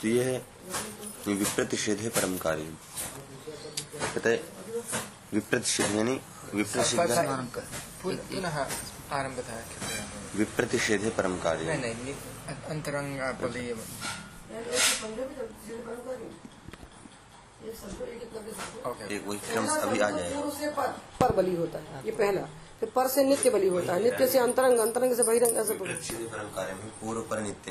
तो ये है विप्रतिषेध है परम कार्य। पता है विप्रतिषेध यानी विप्रतिषेध आरंभ था है परम कार्य। नहीं अंतरंग एक वही क्रम अभी आ जाएगा। पर, पर बलि होता है ये पहला। फिर पर से नित्य बलि होता है नित्य से अंतरंग अंतरंग से बहिरंग ऐसे बोलो विप्रतिषेध परम कार्य पूर्व पर नित्य।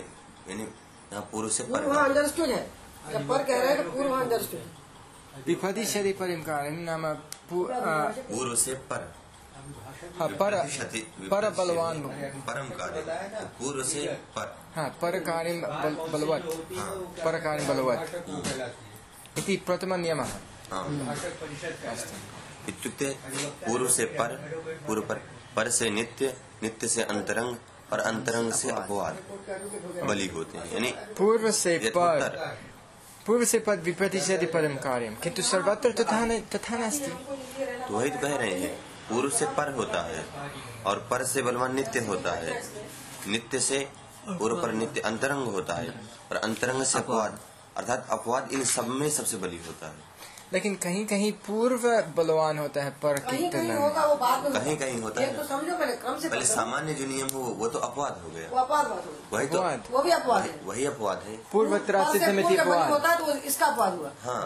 यानी यहाँ पूर्व से पर अंडरस्टूड है। जब पर कह रहे हैं तो पूर्व अंडरस्टूड है। कार्यम नाम पूर्व से पर। हाँ, पर पर बलवान परम कार्य। तो पूर्व से पर। हाँ पर कार्यम बल, बलवत्। पर कार्यम बलवत्। इति प्रथम नियमः हाँ। इत्युक्ते पूर्व से पर पूर्व पर पर से नित्य नित्य से अंतरंग और अंतरंग से अपवाद बलि होते हैं यानी पूर्व से पूर्व से पद विप्रतिषेधि परम कार्यम किंतु सर्वत्र तथा तथा नास्ति। तो वही तो कह रहे हैं पूर्व से पर होता है और पर से बलवान नित्य होता है। नित्य से पूर्व पर नित्य अंतरंग होता है और अंतरंग से अपवाद अर्थात अपवाद इन सब में सबसे बलि होता है। लेकिन कहीं कहीं पूर्व बलवान होता है पर कहीं कहीं होगा वो बाद में कहीं कहीं होता है तो समझो पहले क्रम से पहले सामान्य जो नियम हो वो तो अपवाद हो गया। वो अपवाद वही तो अपवाद। वो भी अपवाद है। वही अपवाद है। पूर्व पर से अपवाद। होता है तो इसका अपवाद हुआ। हाँ।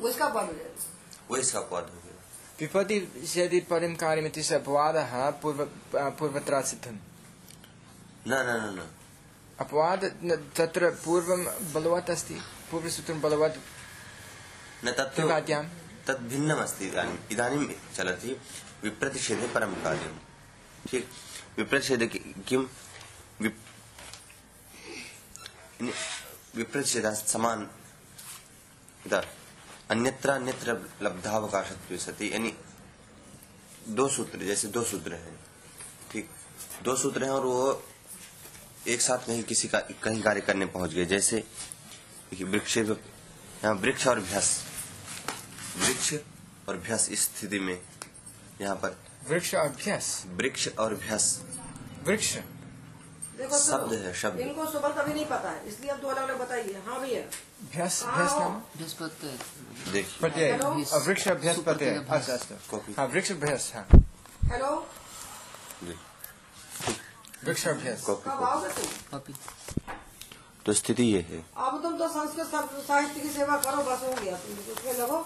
वो इसका अपवाद हो जाएगा वो इसका अपवाद हो गया। विपतिषेधि परम कार्यम इति स अपवादः पूर्व पूर्वत्रासितम् न न न न। अपवाद तत्र पूर्वं बलवत् अस्ति। पूर्वसूत्रं बलवत् न तत्तु त्रिपाद्यां तत् भिन्नम् अस्ति इदानीम् इदानीं चलति विप्रतिषेधे परं कार्यं ठीक? विप्रतिषेधे कि- किं? विप् विप्रतिषेधः समान अन्यत्र अन्यत्र लब्धावकाशत्वे सति। यानी दो सूत्र जैसे दो सूत्र हैं। ठीक? दो सूत्र हैं और वो एक साथ नहीं किसी का कहीं कार्य करने पहुँच गए। जैसे वृक्ष वृक्ष और भ्यस। वृक्ष और भ्यस स्थिति में यहाँ पर वृक्ष और अभ्यास वृक्ष और भ्यस। वृक्ष। देखो शब्द है, शब्द। इनको सुबह कभी नहीं पता है इसलिए अब दो अलग अलग बताइए। हाँ भैया। भ्यास भ्यास नाम? देखिए। प्रत्यय हेलो? वृक्ष अभ्यास प्रत्यय। हाँ वृक्ष अभ्यास हाँ। हेलो। जी। वृक्ष अभ्यास कॉपी कब कॉपी। आओगे तुम? कॉपी। तो स्थिति ये है। अब तुम तो संस्कृत साहित्य की सेवा करो बस हो गया। तुम उसमें लगो।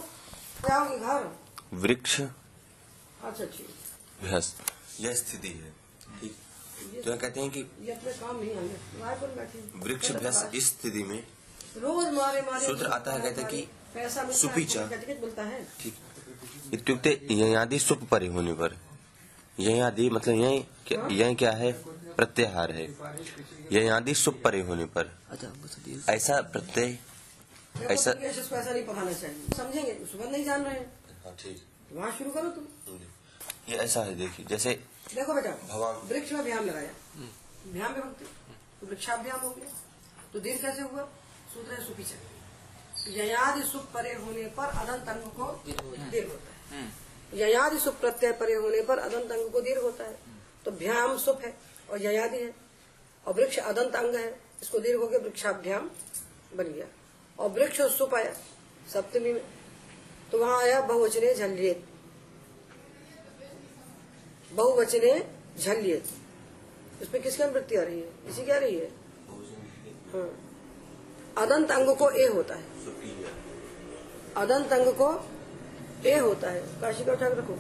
वृक्ष। अच्छा ठीक। यह स्थिति है। ठीक। तो यहाँ कहते हैं कि हैं। वृक्ष भ्यस इस स्थिति में रोज मारे मारे सूत्र आता है, कहते हैं कि पैसा है, सुपीचा। है। ठीक। इत्युक्ते ययादि सुप परे होने पर। ययादि मतलब यही यही क्या है? प्रत्याहार है। ययादि सुप परे होने पर। अच्छा। ऐसा प्रत्यय ऐसा नहीं पढ़ाना चाहिए। समझेंगे? सुबह नहीं जान रहे हैं हाँ, ठीक वहाँ शुरू करो तुम। ये ऐसा है देखिए जैसे देखो बेटा भगवान- वृक्ष में व्यायाम लगाया। व्यायाम में भक्ति। तो वृक्षाभ्याम हो गया। तो दीर्घ कैसे हुआ? सूत्र है सुपीचा ययादि सुप परे होने पर अदंत अंग को दीर्घ होता है। ययादि सुप प्रत्यय परे होने पर अदंत अंग को दीर्घ होता है। तो भ्याम सुप है और ययादि है। और वृक्ष अदंत अंग है इसको दीर्घ हो गया वृक्षाभ्याम बन गया। और वृक्ष और सुप आया सप्तमी में। तो वहाँ आया बहुवचने झल्लियत बहुवचने झल्लियत इसमें किसकी अनुवृत्ति आ रही है? इसी क्या रही है? हाँ। अदंत अंग को ए होता है। अदंत अंग को ए होता है। काशी का उठा रखो।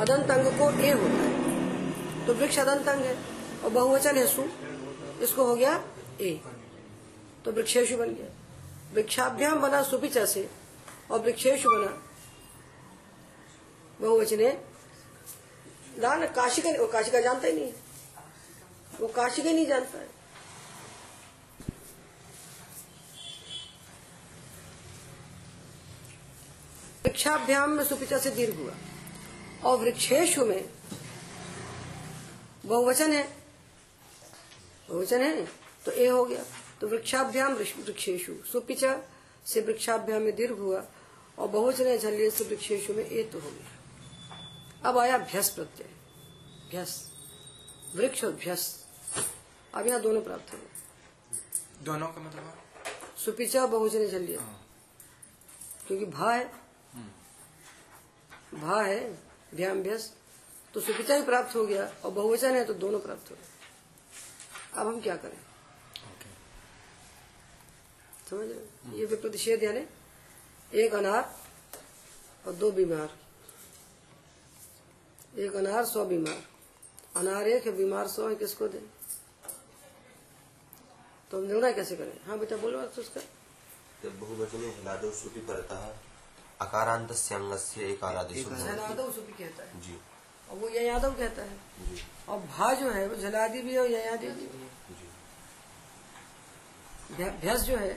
अदंत अंग को ए होता है। तो वृक्ष अदंत अंग है और बहुवचन है सु। इसको हो गया ए। तो वृक्षेशु बन गया। वृक्षाभ्याम बना सुपिचा से और वृक्षेशु बना। बहुवचने ना काशी का वो काशी का जानता ही नहीं। वो काशी का नहीं जानता है। वृक्षाभ्याम में सुपिचा से दीर्घ हुआ। और वृक्षेशु में बहुवचन है। बहुवचन है। तो ए हो गया। तो वृक्षाभ्याम वृक्ष- वृक्षेशु। सुपिचा से वृक्षाभ्याम में दीर्घ हुआ और बहुवचन है झल्लिय से वृक्षेशु में ए तो हो गया। अब आया भ्यस प्रत्यय। भ्यस। वृक्ष और भ्यस। अब यहाँ दोनों प्राप्त हो गए। दोनों का मतलब? सुपिचा और बहुवचन झल्लियत क्योंकि भा है। भा है भ्याम भ्यस। तो सुपिचा ही प्राप्त हो गया और बहुवचन है तो दोनों प्राप्त हो गए। अब हम क्या करें? समझ रहे ये विप्रतिषेध यानी एक अनार और दो बीमार। एक अनार सौ बीमार। अनार एक है बीमार सौ है किसको दें? तो हम निर्णय कैसे करें? हाँ बेटा बोलो अर्थ उसका। बहुवचने हलादो सुपि परतः अकारांतस्य अंगस्य एकारादेशो भवति। झलादव सुपी कहता है। जी। और वो यादव कहता है। जी। और भा जो है वो झलादी भी है और ययादी भी है। भ्यस जो है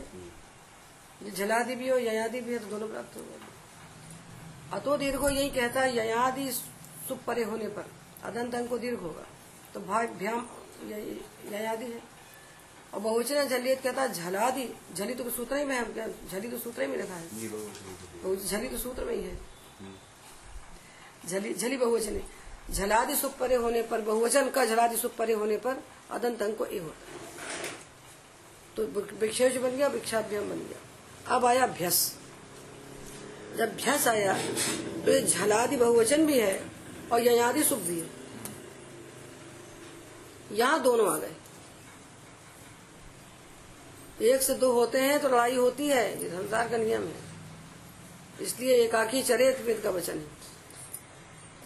ये झलादी भी हो ययादी भी है तो दोनों प्राप्त हो गए। अतो दीर्घ यही कहता है ययादि सुप परे होने पर अदंत अंग को दीर्घ होगा। तो भ्याम ययादि है। और बहुवचन झलियत कहता है झलादि झली तो सूत्र ही में है झली तो सूत्र ही में रखा है? झली तो सूत्र में ही है। झली झली बहुवचन झलादि सुप परे होने पर बहुवचन का झलादि सुप परे होने पर अदंत अंग को ए होता है। तो विक्षेष बन गया विक्षाभ्याम बन गया। अब आया भ्यस जब भ्यस आया तो ये झलादि बहुवचन भी है और ययादि सुख भी है। यहाँ दोनों आ गए। एक से दो होते हैं तो लड़ाई होती है, ये संसार का नियम है। इसलिए एकाकी चरे वेद का वचन है।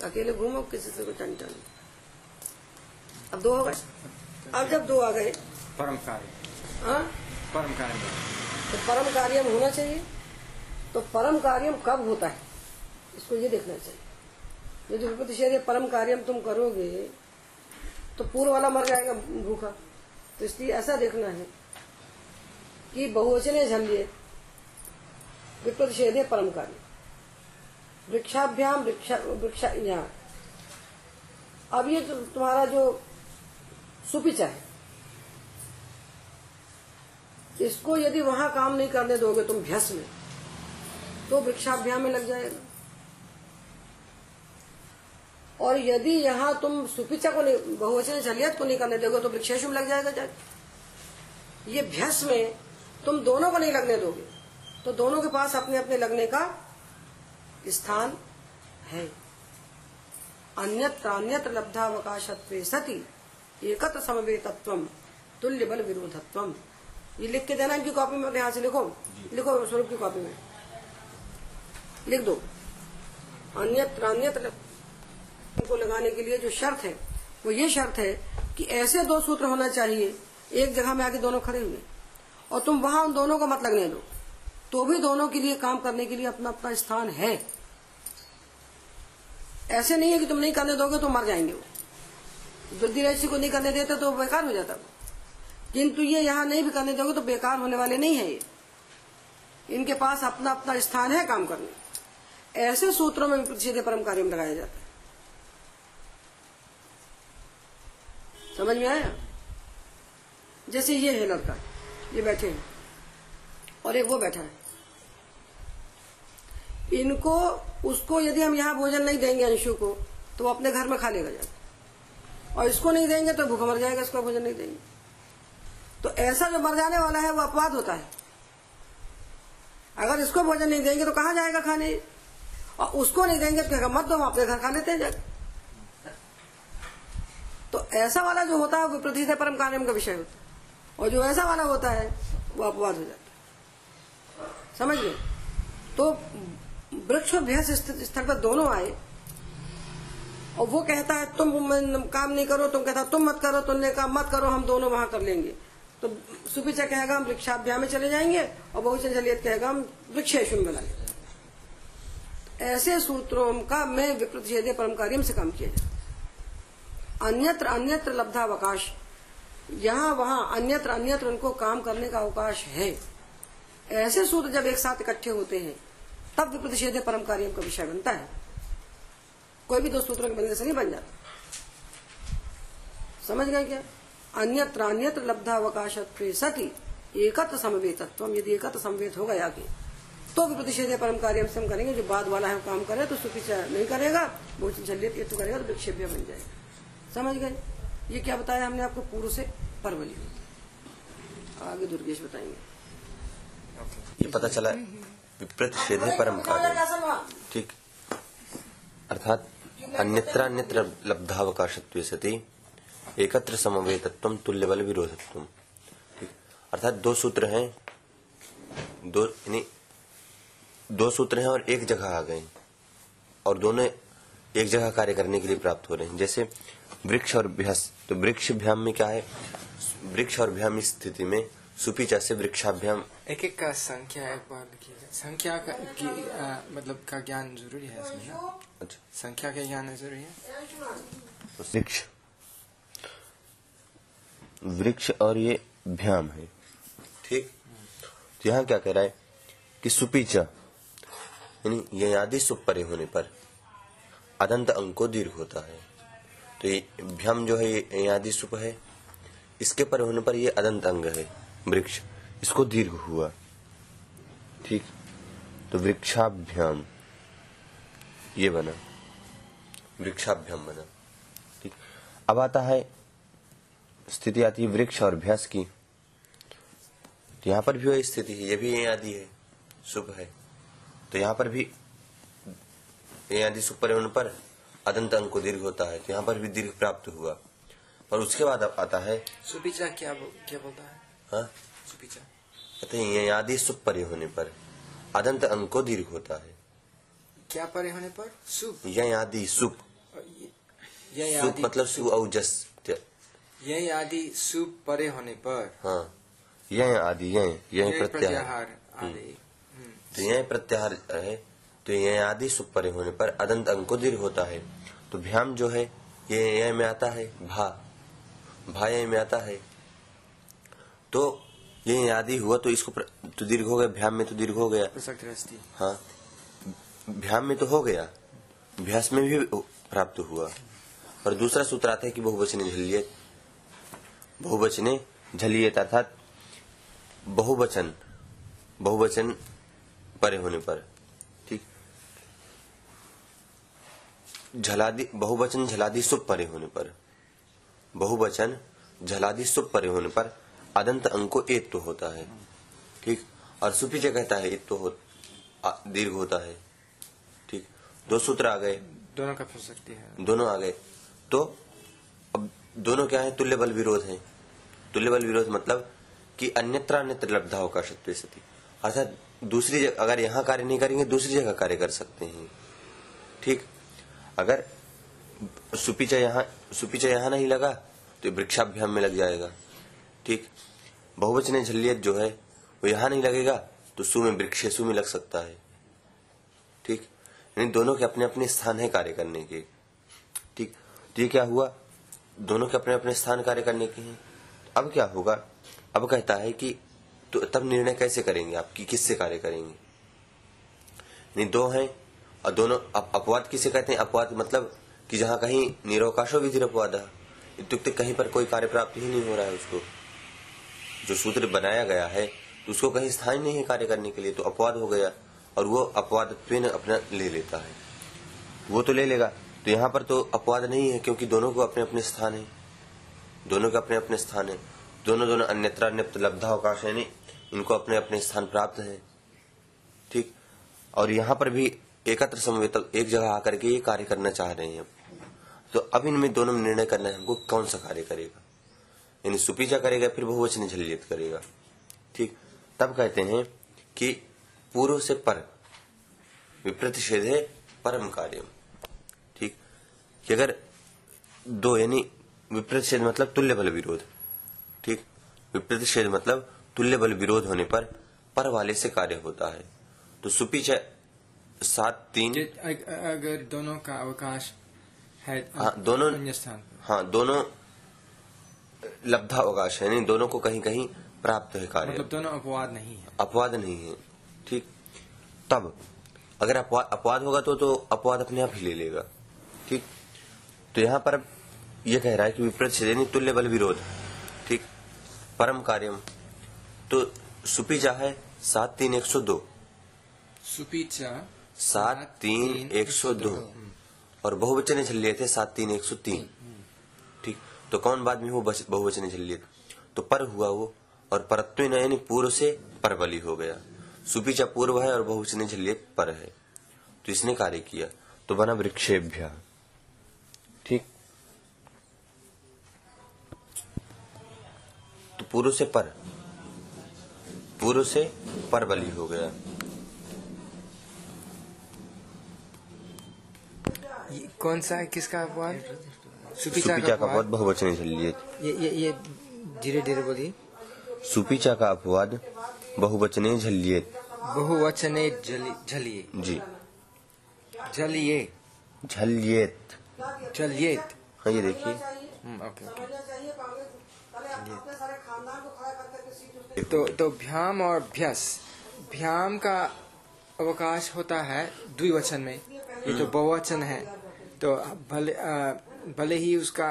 अकेले घूमो, किसी से कोई टन अब दो हो गए। अब जब दो आ गए, परम कार्य। हाँ? परम कार्य तो परम कार्यम होना चाहिए। तो परम कार्यम कब होता है? इसको ये देखना चाहिए। यदि विपत्तिशेर परम कार्यम तुम करोगे तो पूर्व वाला मर जाएगा भूखा। तो इसलिए ऐसा देखना है कि बहुवचने झल्लिए। विप्रतिषेध परम कार्य वृक्षाभ्याम वृक्षा वृक्षा यहाँ अब ये तो तुम्हारा जो सुपिचा है इसको यदि वहाँ काम नहीं करने दोगे तुम भ्यस में तो वृक्षाभ्याम में लग जाएगा। और यदि यहाँ तुम सुपिचा को नहीं, बहुवचन झलियत को नहीं करने दोगे तो वृक्षेश में लग जाएगा जाके। ये भ्यस में तुम दोनों को नहीं लगने दोगे तो दोनों के पास अपने अपने लगने का स्थान है। अन्यत्र अन्यत्र लब्धावकाशत्व सती, एकत्र समवेतत्व तुल्य बल विरोधत्व ये लिख के देना इनकी कॉपी में अपने हाथ से लिखो। लिखो स्वरूप की कॉपी में। लिख दो। अन्यत्र अन्यत्र को लगाने के लिए जो शर्त है वो ये शर्त है कि ऐसे दो सूत्र होना चाहिए एक जगह में आके दोनों खड़े हुए। और तुम वहाँ उन दोनों को मत लगने दो। तो भी दोनों के लिए काम करने के लिए अपना अपना स्थान है। ऐसे नहीं है कि तुम नहीं करने दोगे तो मर जाएँगे वो। राशि को नहीं करने देते तो बेकार हो जाता वो। किंतु ये यहाँ नहीं भी करने दोगे तो बेकार होने वाले नहीं है ये। इनके पास अपना अपना स्थान है काम करने। ऐसे सूत्रों में प्रतिषेध परम कार्य में लगाया जाता है। समझ में आया? जैसे ये है लड़का, ये बैठे हैं। और एक वो बैठा है। इनको, उसको यदि हम यहाँ भोजन नहीं देंगे अंशु को तो वो अपने घर में खा लेगा जाकर और इसको नहीं देंगे तो भूखा मर जाएगा, इसको भोजन नहीं देंगे। तो ऐसा जो मर जाने वाला है, वो अपवाद होता है। अगर इसको भोजन नहीं देंगे तो कहाँ जाएगा खाने? और उसको नहीं देंगे तो मत दो, हम अपने घर खा लेते हैं तो ऐसा वाला जो होता है, वो विपरीत परम कार्यम का विषय होता है। और जो ऐसा वाला होता है, वो अपवाद हो जाता है। समझ गए तो वृक्ष और भैंस स्थल पर दोनों आए, और वो कहता है, तुम काम नहीं करो, तुम कहता तुम मत करो, तुमने कहा, मत करो, हम दोनों वहाँ कर लेंगे। तो सुपिचा कहेगा, हम वृक्षाभ्या में चले जाएँगे और बहुचन जलियत कहेगा, हम वृक्षेशन बना लेंगे ऐसे सूत्रों का मैं विप्रतिषेध परम कार्य से काम किया जाए अन्यत्र अन्यत्र लब्धावकाश यहाँ वहाँ अन्यत्र अन्यत्र उनको काम करने का अवकाश है। ऐसे सूत्र जब एक साथ इकट्ठे होते हैं, तब विप्रतिषेध परम कार्य का विषय बनता है। कोई भी दो सूत्रों के बनने से नहीं बन जाता। समझ गए क्या? अन्यत्र अन्यत्र लब्धावकाश सती एकत्र समवेतत्व यदि एकत्र समवेत होगा आगे तो भी प्रतिषेध परम कार्य हम करेंगे, जो बाद वाला है वो काम करे तो सुखी नहीं करेगा झल्लियत ये तो करेगा तो विक्षेप्य बन जाएगा। समझ गए? ये क्या बताया हमने आपको? पूर्व से परवली। आगे दुर्गेश बताएँगे। ये पता चला विपरीत छेद परम कार्य। ठीक। अर्थात अन्यत्र अन्यत्र लब्धावकाशत्व सती एकत्र समवेतत्व तुल्य बल विरोधत्व अर्थात दो सूत्र हैं दो यानी दो सूत्र हैं और एक जगह आ गए और दोनों एक जगह कार्य करने के लिए प्राप्त हो रहे हैं। जैसे वृक्ष और भ्यास तो वृक्ष भ्याम में क्या है? वृक्ष और भ्याम इस स्थिति में सुपीचा से वृक्षाभ्याम। एक एक का संख्या एक बार संख्या का की आ, मतलब का ज्ञान ज़रूरी है इसमें ना? अच्छा। संख्या का ज्ञान ज़रूरी है? तो वृक्ष। वृक्ष और ये भ्याम है। ठीक? तो यहाँ क्या कह रहा है कि सुपीचा, यानी ये आदि सुप परे होने पर अदंत अंक दीर्घ होता है। तो ये भ्यम जो है, ये आदि सुप है। इसके पर होने पर ये अदंत अंग है, वृक्ष। इसको दीर्घ हुआ। ठीक? तो वृक्षाभ्याम, ये बना। वृक्षाभ्याम बना। ठीक? अब आता है स्थिति आती है वृक्ष और अभ्यास की। तो यहाँ पर भी वही स्थिति है ये भी ये आदि है शुभ है। तो यहाँ पर भी ये आदि शुभ पर होने पर अदंत अंक को दीर्घ होता है तो यहाँ पर भी दीर्घ प्राप्त हुआ। और उसके बाद अब आता है सुपिचा क्या बो, क्या बोलता है? हाँ? सुपीचा। कहते हैं आदि शुभ परे होने पर अदंत अंक को दीर्घ होता है। क्या परे होने पर? सुप यह आदि सुप यह सुप मतलब सु औजस। यह आदि सुप परे होने पर। हाँ। यह आदि यह यह यह प्रत्याहार। आदि। हम्म, तो यह प्रत्याहार है तो यह आदि सुप परे होने पर अदंत अंक दीर्घ होता है। तो भ्याम जो है ये यह में आता है भा। भा यह में आता है। तो ये आदि हुआ तो इसको प्र- तो दीर्घ हो गया भ्याम में तो दीर्घ हो गया। हाँ। भ्याम में तो हो गया। भ्यास में भी प्राप्त हुआ। और दूसरा सूत्र आता है कि बहुवचने झलियत बहुवचने झलियत अर्थात बहुवचन बहुवचन परे होने पर ठीक? झलादि बहुवचन झलादि सुप परे होने पर बहुवचन झलादि सुप परे होने पर अदंत अंक को एक तो होता है ठीक? और सुपीचे कहता है? एक तो हो दीर्घ होता है ठीक? दो सूत्र आ गए। दोनों का प्रसक्ति है। दोनों आ गए। तो अब दोनों क्या है? तुल्य बल विरोध है। तुल्य बल विरोध मतलब कि अन्यत्र अन्यत्र लब्धावकाशत्व सती। अर्थात दूसरी जगह अगर यहाँ कार्य नहीं करेंगे, दूसरी जगह कार्य कर सकते हैं। ठीक? अगर सुपीचा यहाँ सुपीचा यहाँ नहीं लगा तो वृक्षाभ्याम में लग जाएगा। ठीक? बहुवचने झल्लियत जो है, वो यहाँ नहीं लगेगा तो सु में वृक्षेसु में लग सकता है। ठीक? यानी दोनों के अपने अपने स्थान है कार्य करने के। ठीक? तो ये क्या हुआ? दोनों के अपने अपने स्थान कार्य करने के हैं। अब क्या होगा? अब कहता है कि तो तब निर्णय कैसे करेंगे आप? कि किससे कार्य करेंगे? नहीं दो हैं और दोनों अप, अपवाद किसे कहते हैं? अपवाद मतलब कि जहाँ कहीं निरवकाशो विधि अपवाद इत्युक्ते कहीं पर कोई कार्य प्राप्त ही नहीं हो रहा है उसको। जो सूत्र बनाया गया है तो उसको कहीं स्थान नहीं है कार्य करने के लिए तो अपवाद हो गया और वो अपवाद अपना ले लेता है। वो तो ले लेगा। तो यहाँ पर तो अपवाद नहीं है क्योंकि दोनों को अपने अपने स्थान है। दोनों के अपने अपने स्थान है। दोनों दोनों अन्यत्र लब्धावकाश है इनको अपने अपने स्थान प्राप्त है। ठीक? और यहाँ पर भी एकत्र समवेत एक जगह आकर के ये कार्य करना चाह रहे हैं तो अब इनमें दोनों में निर्णय करना है हमको कौन सा कार्य करेगा। यानी सुपीजा करेगा, फिर बहुवचन झल्लियत करेगा। ठीक? तब कहते हैं कि पूर्व से पर विप्रतिषेध है परम कार्य ठीक? कि अगर दो, यानी विप्रतिषेध मतलब तुल्य बल विरोध ठीक? विप्रतिषेध मतलब तुल्य बल विरोध होने पर पर वाले से कार्य होता है। तो सुपीचा सात तीन। अगर दोनों का अवकाश है हाँ, दोनों- स्थान हाँ दोनों लब्धावकाश है नहीं दोनों को कहीं कहीं प्राप्त है कार्य। मतलब दोनों अपवाद नहीं है। अपवाद नहीं है ठीक? तब अगर अपवाद अपवाद होगा तो तो अपवाद अपने आप ही ले लेगा ठीक? तो यहाँ पर यह कह रहा है कि विपरीत से यानी तुल्य बल विरोध ठीक? परम कार्यम। तो सुपीजा है सात तीन एक सौ दो। सुपीचा सात तीन एक सौ दो। और बहुवचने झल्लिए थे सात तीन एक सौ तीन। ठीक? तो कौन बाद में वो बहुवचने झल्लिए तो पर हुआ वो और परत्व यानी पूर्व से परबली हो गया। सुपीचा पूर्व है और बहुवचने झल्लियत पर है। तो इसने कार्य किया। तो बना वृक्षेभ्य। पूर्व से पर पूर्व से पर बली हो गया। कौन सा है? किसका अपवाद? सुपीचा सुपीचा का अपवाद बहुवचने झल्लियत ये ये ये धीरे धीरे बोलिए। सुपीचा का अपवाद बहुवचने झल्लियत बहुवचने झलिए। जी। झलिए। झल्लियत झलिएत। हाँ ये देखिए। हम्म, ओके ओके समझना चाहिए कांग्रेस अपने सारे खानदान को खड़ा कर करके तो तो भ्याम और भ्यस। भ्याम का अवकाश होता है द्विवचन में। ये तो बहुवचन है तो भले अ, भले ही उसका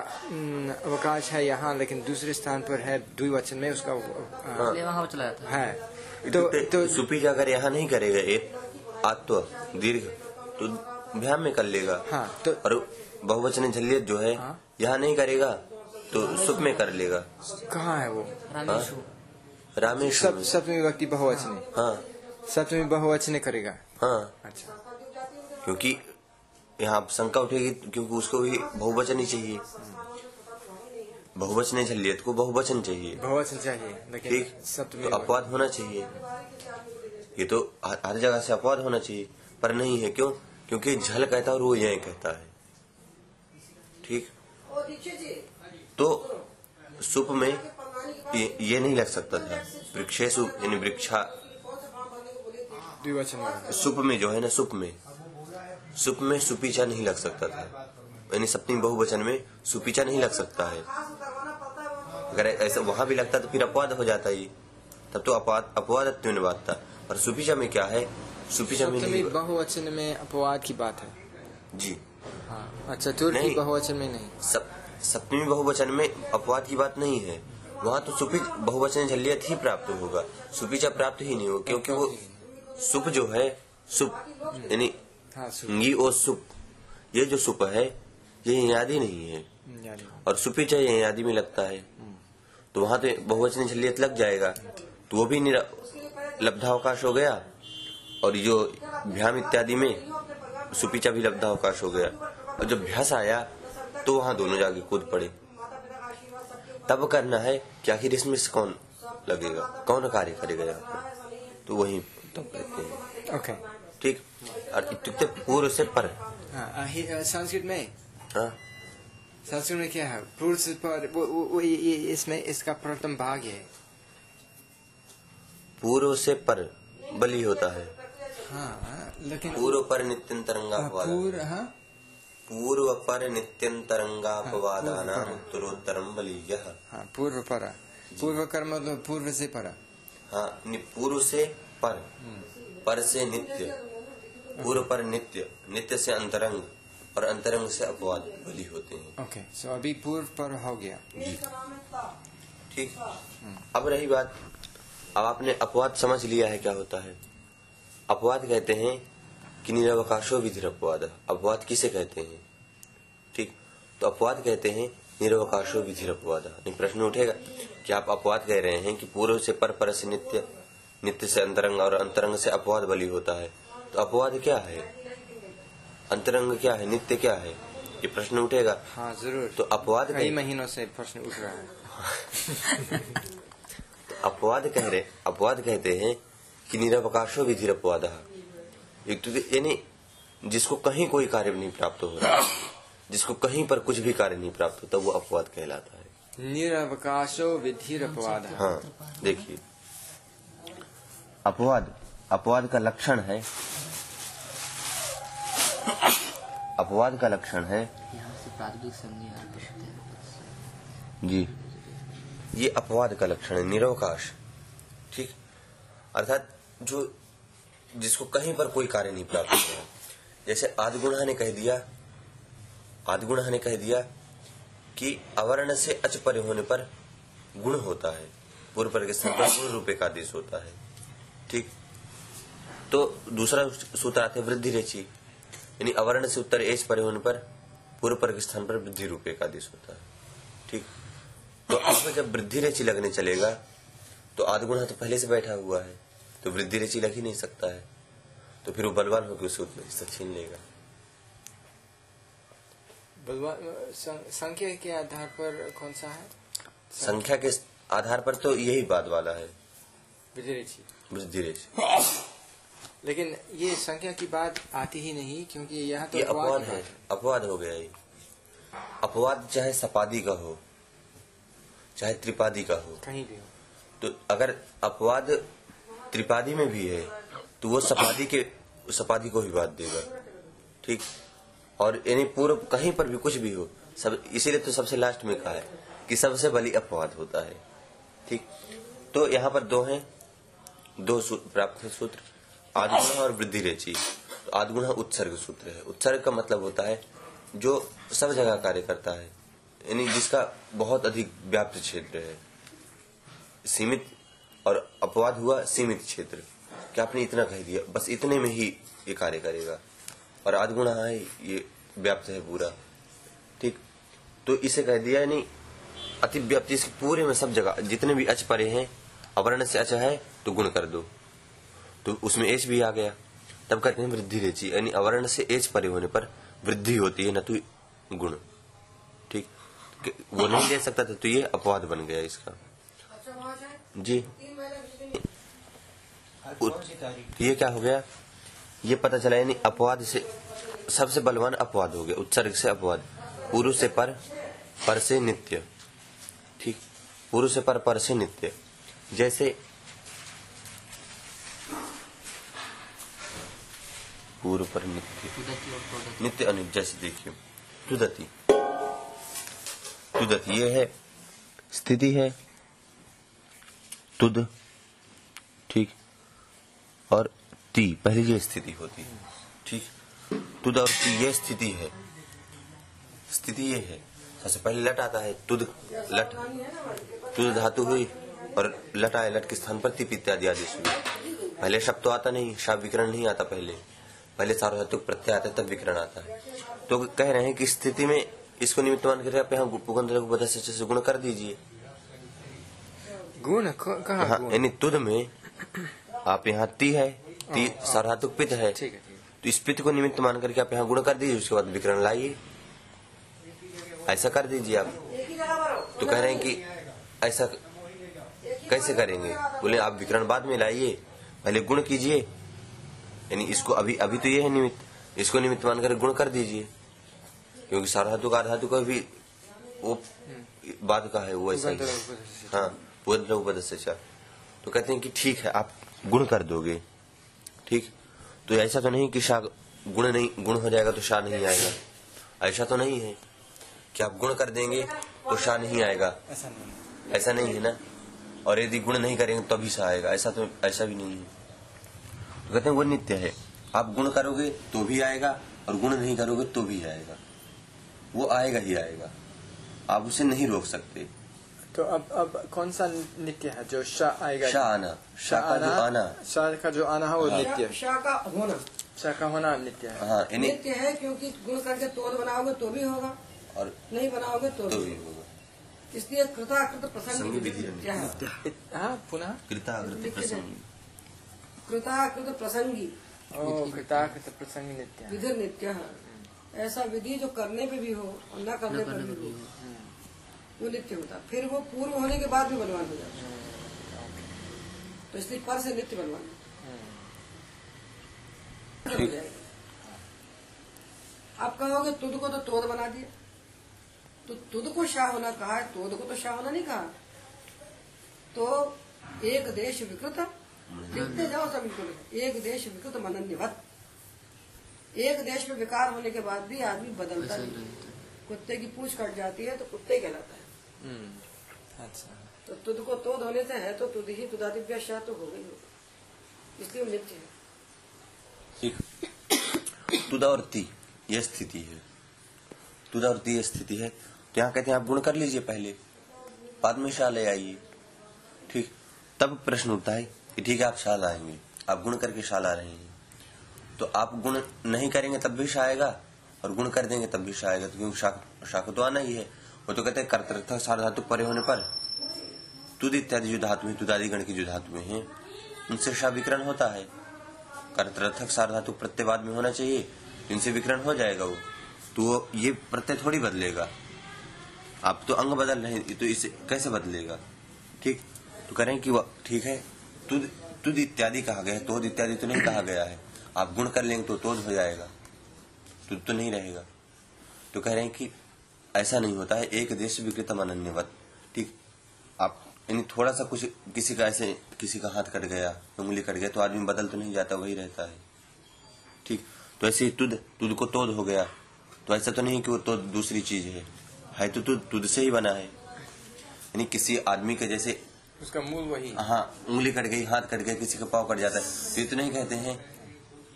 अवकाश है यहाँ लेकिन दूसरे स्थान पर है द्विवचन में उसका इसलिए वहाँ चला जाता है। है। तो तो सुपीचा अगर यहाँ नहीं करेगा एक आत्व दीर्घ तो भ्याम में कर लेगा। हाँ तो और बहुवचन झल्लियत जो है हाँ। यहाँ नहीं करेगा तो सुप में कर लेगा। कहाँ है वो? रामेशु। रामेश्वर सब सप्तमी व्यक्ति बहुवचने। हाँ। सप्तमी बहुवचने करेगा। हाँ। अच्छा। क्योंकि यहाँ शंका उठेगी क्योंकि उसको भी बहुवचन ही चाहिए। बहुवचन झल्लियत को बहुवचन चाहिए। बहुवचन चाहिए ठीक। सप्तमी तो अपवाद होना चाहिए। ये तो हर जगह से अपवाद होना चाहिए पर नहीं है। क्यों? क्योंकि झल कहता है और वो यह कहता है। ठीक? तो सुप में ये, ये नहीं लग सकता था। वृक्षेशु यानी वृक्षा। सुप में जो है ना सुप में। सुप में सुपीचा नहीं लग सकता था। यानी सप्तमी बहुवचन में सुपीचा नहीं लग सकता है। अगर ऐसा वहाँ भी लगता तो फिर अपवाद हो जाता ये। तब तो अपवाद अपवाद था। पर सुपीचा में क्या है? सुपीचा में बहुवचन में अपवाद की बात है। जी। हाँ नहीं। बहुवचन में नहीं। सप्तमी बहुवचन में अपवाद की बात नहीं है। वहाँ तो सुपी बहुवचन झल्लियत ही प्राप्त होगा। सुपीचा प्राप्त ही नहीं होगा क्योंकि वो सुप जो है सुप यानी हाँ गी और सुप ये जो सुप है ये यादी नहीं है। और सुपीचा ये यादी में लगता है तो वहाँ तो बहुवचन झल्लियत लग जाएगा। तो वो भी लब्धावकाश हो गया और जो भ्याम इत्यादि में सुपीचा भी लब्धावकाश हो गया। और जब भ्यास आया तो वहाँ दोनों जाके कूद पड़े। तब करना है कि आखिर इसमें से कौन लगेगा? कौन कार्य करेगा यहाँ पर तो वही तब कहते हैं। ओके ठीक? और इत्युक्ते पूर्व से पर हाँ। संस्कृत में? हाँ। संस्कृत में क्या है? पूर्व से पर वो, वो, वो ये, ये इसमें इसका प्रथम भाग है। पूर्व से पर बलि होता है। हाँ लेकिन पूर्व पर नित्यंतरंगा हाँ, पूर्व हाँ। पूर्व पर नित्यंतरंगापवादाना हाँ, पूर्व पर। उत्तरोत्तरम बलीय। हाँ पूर्व पर पूर्व कर्म मतलब पूर्व से पर। हाँ पूर्व से पर। पर से नित्य। पूर्व पर नित्य। नित्य से अंतरंग। और अंतरंग से अपवाद बलि होते हैं। ओके सो अभी पूर्व पर हो गया। जी। ठीक। अब रही बात। अब आपने अपवाद समझ लिया है क्या होता है। अपवाद कहते हैं कि निरवकाशो विधिर अपवाद अपवाद किसे कहते हैं? ठीक तो अपवाद कहते हैं निरवकाशो विधिर अपवाद प्रश्न उठेगा कि आप अपवाद कह रहे हैं कि पूर्व से पर पर से नित्य नित्य से अंतरंग और अंतरंग से अपवाद बलि होता है। तो अपवाद क्या है? अंतरंग क्या है? नित्य क्या है? ये प्रश्न उठेगा। हाँ ज़रूर। तो अपवाद कई महीनों से प्रश्न उठ रहा है। अपवाद कह रहे अपवाद कहते हैं कि निरवकाशो विधि अपवाद एक तो यानी जिसको कहीं कोई कार्य नहीं प्राप्त हो रहा जिसको कहीं पर कुछ भी कार्य नहीं प्राप्त होता वो अपवाद कहलाता है। निरवकाशो विधिर अपवाद हाँ देखिए। अपवाद अपवाद का लक्षण है अपवाद का लक्षण है यहाँ से प्राथमिक संज्ञा आकर्षित है। जी ये अपवाद का लक्षण है निरवकाश ठीक? अर्थात जो जिसको कहीं पर कोई कार्य नहीं प्राप्त हो। रहा जैसे आदिगुणा ने कह दिया, आदिगुणा ने कह दिया कि अवर्ण से अच परे होने पर गुण होता है। पूर्व पर स्थान पर गुण का आदेश होता है। ठीक? तो दूसरा सूत्र आते वृद्धि रेचि। यानी अवर्ण से उत्तर एच परे होने पर पूर्व पर स्थान पर वृद्धि रूपे का आदेश होता है। ठीक? तो अब जब वृद्धि रेचि लगने चलेगा तो आधगुणा तो पहले से बैठा हुआ है। तो वृद्धि रेची लग ही नहीं सकता है। तो फिर वो बलवान होकर उसे उतना हिस्सा छीन लेगा। बलवान संख्या के आधार पर कौन सा है? संख्या के आधार पर तो यही बात वाला है। वृद्धि रेची लेकिन ये संख्या की बात आती ही नहीं क्योंकि यहाँ तो अपवाद है। है। अपवाद हो गया ये। अपवाद चाहे सपादी का हो चाहे त्रिपादी का हो। कहीं भी हो। तो अगर अपवाद त्रिपादी में भी है तो वो सपादी के, सपादी को ही बात देगा। ठीक? और यानी पूर्व कहीं पर भी कुछ भी हो, सब, इसीलिए तो सबसे लास्ट में कहा है कि सबसे बली अपवाद होता है। ठीक? तो यहाँ पर दो हैं, दो प्राप्त सूत्र, आदगुण और वृद्धि रेची। तो आदगुण उत्सर्ग सूत्र है। उत्सर्ग का मतलब होता है जो सब जगह कार्य करता है। यानी जिसका बहुत अधिक व्याप्त क्षेत्र है। सीमित और अपवाद हुआ सीमित क्षेत्र। कि आपने इतना कह दिया? बस इतने में ही ये कार्य करेगा। और आधगुणा है ये व्याप्त है पूरा। ठीक? तो इसे कह दिया यानी अति व्याप्ति इसके पूरे में सब जगह जितने भी अच परे हैं अवर्ण से अच है तो गुण कर दो। तो उसमें एच भी आ गया। तब कहते हैं वृद्धि रेची यानी अवर्ण से एच परे होने पर वृद्धि होती है न तो गुण। ठीक? वो नहीं ले सकता था तो ये अपवाद बन गया इसका। जी। उत- ये क्या हो गया? ये पता चला यानी अपवाद से, सबसे बलवान अपवाद हो गया, उत्सर्ग से अपवाद। पूर्व से पर पर से नित्य। ठीक? पूर्व से पर पर से नित्य। जैसे पूर्व पर नित्य। नित्य अनित जैसे देखिए। तुदति। तुदति ये है, स्थिति है, तुद। और ती पहली ये स्थिति होती है। ठीक? तुद और ती ये स्थिति है। स्थिति ये है। सबसे पहले लट आता है तुद लट। तुद धातु हुई और लट आए लट के स्थान पर तिप इत्यादि आदि हुई पहले शब्द तो आता नहीं शब्द विकरण नहीं आता पहले। पहले सार्वधातुक प्रत्यय आता है तब विकरण आता है। तो कह रहे हैं कि स्थिति में इसको निमित्त मान कर आप यहाँ पुगंध लघु से से गुण कर दीजिए। गुण? कहाँ हाँ यानी तुद में आप यहाँ ती है ती सार्वधातुक पित है। ठीक है तो इस पित को निमित्त मान करके आप यहाँ गुण कर दीजिए उसके बाद विकरण लाइए। ऐसा कर दीजिए आप। तो कह रहे हैं कि ऐसा कैसे करेंगे? बोले आप विकरण बाद में लाइए। पहले गुण कीजिए। यानी इसको अभी अभी तो ये है निमित्त। इसको निमित्त मानकर गुण कर दीजिए। क्योंकि सार्वधातु का धातु का भी वो बाद का है वो ऐसा ही। पुगंध है। लघु पदस्य च। हाँ पुगंध लघु पदस्य च। तो कहते हैं कि ठीक है आप गुण कर दोगे ठीक? तो ऐसा तो नहीं कि शाह गुण नहीं गुण हो जाएगा तो शाह नहीं आएगा। ऐसा तो नहीं है कि आप गुण कर देंगे तो शाह नहीं आएगा। ऐसा नहीं ऐसा नहीं है ना? और यदि गुण नहीं करेंगे तभी शाह आएगा। ऐसा तो ऐसा भी नहीं है। तो कहते हैं वो नित्य है। आप गुण करोगे तो भी आएगा और गुण नहीं करोगे तो भी आएगा। वो आएगा ही आएगा। आप उसे नहीं रोक सकते। तो अब अब कौन सा नित्य है जो शाह आएगा? शाह आना शाह का जो आना। शाह का जो आना है वो नित्य। है। शाह का होना। शाह का होना नित्य है। हाँ नित्य है क्योंकि गुण करके तोड़ बनाओगे तो भी होगा। और नहीं बनाओगे तो तो भी होगा। इसलिए कृताकृत प्रसंग है। पुनः? कृताकृति प्रसंग। कृताकृत प्रसंगी। कृताकृत प्रसंग नित्य विधि नित्य ऐसा विधि जो करने पे भी हो और न करने पर भी हो। वो नित्य होता फिर वो पूर्व होने के बाद भी बलवान हो जाता है। तो इसलिए पर से नित्य बलवान। हो जाएगा। आप कहोगे तुद को तो तोद बना दिया। तो तुद को शाह होना कहा है तोद को तो शाह होना नहीं कहा। तो एक देश विकृत लिखते जाओ सब लिखो। एक देश विकृत मनन्यवत। एक देश में विकार होने के बाद भी आदमी बदलता नहीं। कुत्ते की पूछ कट जाती है तो कुत्ते कहलाता है। अच्छा। तो तुद को तोद होने से है तो तुद ही तुदादिव्या शाह तो हो गई। होगी इसलिए नित्य है। ठीक। तुदा और ती ये स्थिति है। तुदा और ती ये स्थिति है। तो यहाँ कहते हैं आप गुण कर लीजिए पहले। बाद में शाह ले आइए। ठीक। तब प्रश्न उठता है कि ठीक है आप शाह लाएँगे आप गुण करके शाह ला रहे हैं। तो आप गुण नहीं करेंगे तब भी शाह आएगा और गुण कर देंगे तब भी शाह आएगा। तो क्योंकि शाह शाह को तो आना ही है। वो तो कहते हैं कर्तृत्व सार धातु परे होने पर। तुद इत्यादि जो धातु है तुदादि गण की जो धातुएँ हैं। उनसे श विकरण होता है। कर्तरथक सार्धातु प्रत्यय बाद में होना चाहिए। इनसे विकरण हो जाएगा वो। तो वो ये प्रत्यय थोड़ी बदलेगा। आप तो अंग बदल रहे तो इसे कैसे बदलेगा? ठीक? तो करें कि ठीक है। तुद तुद इत्यादि कहा गया है, तोद इत्यादि तो नहीं कहा गया है। आप गुण कर लेंगे तो तोद हो जाएगा। तुद तो नहीं रहेगा। तो कह रहे हैं कि ऐसा नहीं होता है एक देश विकृतम अनन्यवत ठीक? आप यानी थोड़ा सा कुछ किसी का ऐसे किसी का हाथ कट गया उंगली कट गया तो आदमी बदल तो नहीं जाता वही रहता है। ठीक? तो ऐसे ही तुद तुद को तोद हो गया। तो ऐसा तो नहीं कि वो तोद दूसरी चीज़ है। है तो तुद तुद से ही बना है। यानी किसी आदमी के जैसे उसका मूल वही हाँ। उंगली कट गई हाथ कट गया किसी का पाव कट जाता है। तो ये तो नहीं कहते हैं।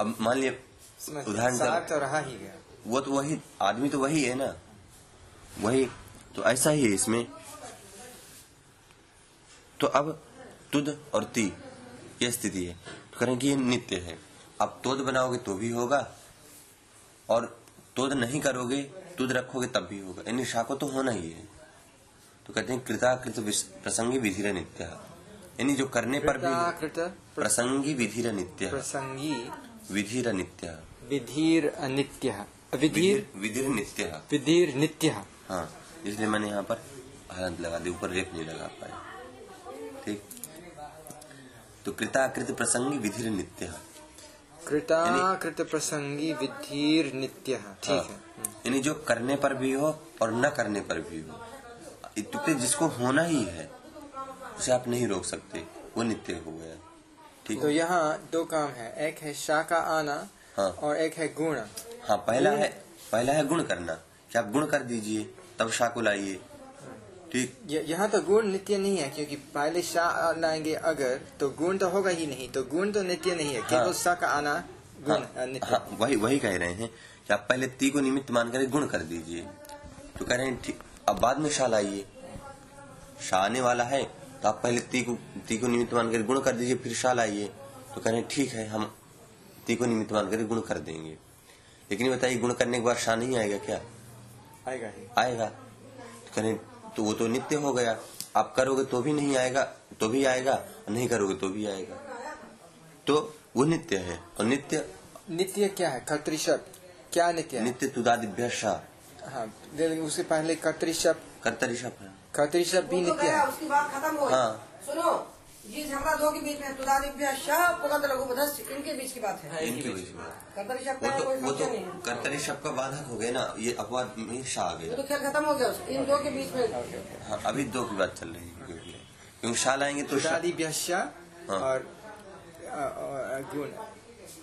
अब मान लिया उदाहरण तो रहा ही गया। वो तो वही आदमी तो वही है ना। वही तो ऐसा ही है इसमें। तो अब तुद और ती ये स्थिति है। तो करें कि ये नित्य है। अब तोद बनाओगे तो भी होगा और तोद नहीं करोगे तुद रखोगे तब भी होगा। यानी शा को तो होना ही है। तो कहते हैं कृताकृत विस- प्रसंगी विधिर नित्य। यानी जो करने पर भी प्रसंगी विधिर नित्य। प्रसंगी विधिर नित्य। विधिर अनित्य विधिर विधिर नित्य। विधिर नित्य। हाँ इसलिए मैंने यहाँ पर हलंत लगा दी ऊपर रेप नहीं लगा पाया। ठीक? तो कृताकृत प्रसंगी विधिर नित्य कृता कृत प्रसंगी विधिर नित्य ठीक है। यानी जो करने पर भी हो और न करने पर भी हो। इत्युक्ते जिसको होना ही है उसे आप नहीं रोक सकते। वो नित्य हो गया। ठीक? तो यहाँ दो काम है। एक है शा का आना हाँ। और एक है गुण। हाँ पहला है पहला है गुण करना। कि आप गुण कर दीजिए तब शाह को लाइए। ठीक? यहाँ तो गुण नित्य नहीं है क्योंकि पहले शाह लाएँगे अगर तो गुण तो होगा ही नहीं तो गुण तो नित्य नहीं है केवल शा का आना गुण हाँ, नित्य। हाँ वही वही कह रहे हैं कि आप पहले ती को निमित्त मान कर गुण कर दीजिए। तो कह रहे हैं ठीक अब बाद में शाह लाइए। शाह आने वाला है तो आप पहले ती को ती को निमित्त मानकर गुण कर दीजिए फिर शाह लाइए। तो कह रहे हैं ठीक है हम ती को निमित्त मानकर गुण कर देंगे। लेकिन बताइए गुण करने के बाद शाह नहीं आएगा क्या? आएगा आएगा। तो कह रहे तो वो तो नित्य हो गया। आप करोगे तो भी नहीं आएगा तो भी आएगा नहीं करोगे तो भी आएगा। तो वो नित्य है और नित्य नित्य क्या है? कर्तरी शब्द क्या नित्य है? नित्य तुदादिभ्य हाँ उससे पहले कर्तरी शब्द कर्तरी शब्द है कर्तरी शब्द भी नित्य है। उसकी बात खत्म हो हाँ। सुनो ये झगड़ा दो के बीच में तुदादिभ्य शाह पुगंत लघुपधस्य इनके बीच की बात है। इनकी वजह से बात। कर्तरी शब्द वो का तो कोई तो फ़ंक्शन नहीं है। कर्तरी शब्द का बाधक हो गया ना ये अपवाद में शाह आ गया। तो खेल खत्म हो गया इन दो के बीच में। हाँ अभी दो की बात चल रही है क्योंकि शाह लाएँगे तो शाह तुदादि हाँ। और गुण।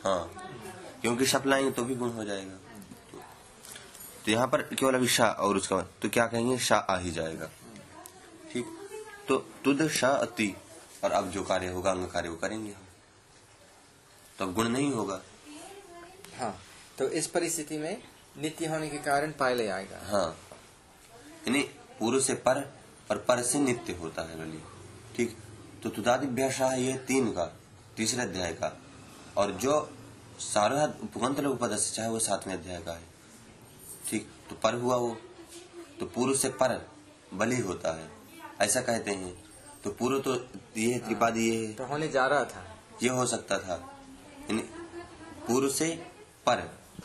हाँ क्योंकि शब्द लाएँगे तो भी गुण हो जाएगा। तो यहाँ पर केवल अभी शाह और उसका तो क्या कहेंगे? शाह आ ही जाएगा। ठीक? तो तुद शाह अति। और अब जो कार्य होगा अंग कार्य वो करेंगे हम। तो अब गुण नहीं होगा। हाँ तो इस परिस्थिति में नित्य होने के कारण पहले आएगा। हाँ। यानी पूर्व से पर और पर से नित्य होता है बलि। ठीक? तो तुदादिभ्यासाह ये तीन का तीसरे अध्याय का। और जो सारा पुगंत उपद से चाहे वो सातवें अध्याय का है। ठीक? तो पर हुआ वो। तो पूर्व से पर बलि होता है। ऐसा कहते हैं। तो पूर्व तो ये त्रिपादी ये है। तो होने जा रहा था। ये हो सकता था। पूर्व से पर।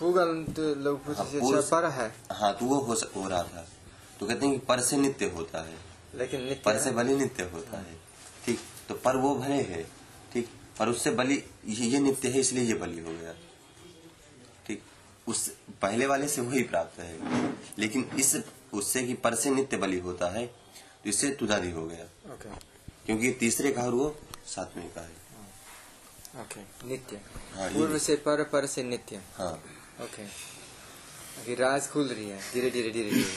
पूगल तो लोग हाँ, अच्छा पर है। हाँ तो वो हो, सक- हो रहा था। तो कहते हैं कि पर से नित्य होता है। लेकिन नित्य पर से बलि नित्य होता है। ठीक तो पर वो भले है। ठीक पर उससे बलि ये, ये नित्य है इसलिए ये बलि हो गया। ठीक उस पहले वाले से वही प्राप्त है। लेकिन इस उससे कि पर से नित्य बलि होता है तो इससे तुदारी हो गया। ओके क्योंकि तीसरे का वो सातवें का है। ओके नित्य। हाँ, पूर्व से पर पर से नित्य। हाँ। ओके अभी राज खुल रही है। धीरे धीरे धीरे धीरे।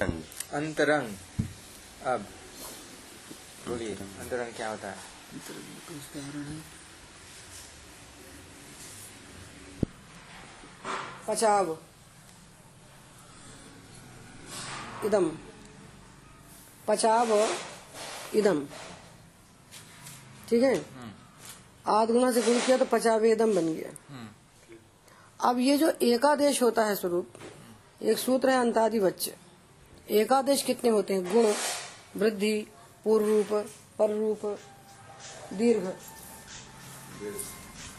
रंग। अंतरंग। अब बोलिए अंतरंग क्या होता है? पचाव इदम। पचाव इदम। ठीक है? आध गुना से गुण किया तो पचावेदम बन गया। अब ये जो एकादेश होता है स्वरूप, एक सूत्र है अंतादि बच्चे एकादेश कितने होते हैं? गुण, वृद्धि पूर्व रूप पर रूप दीर्घ।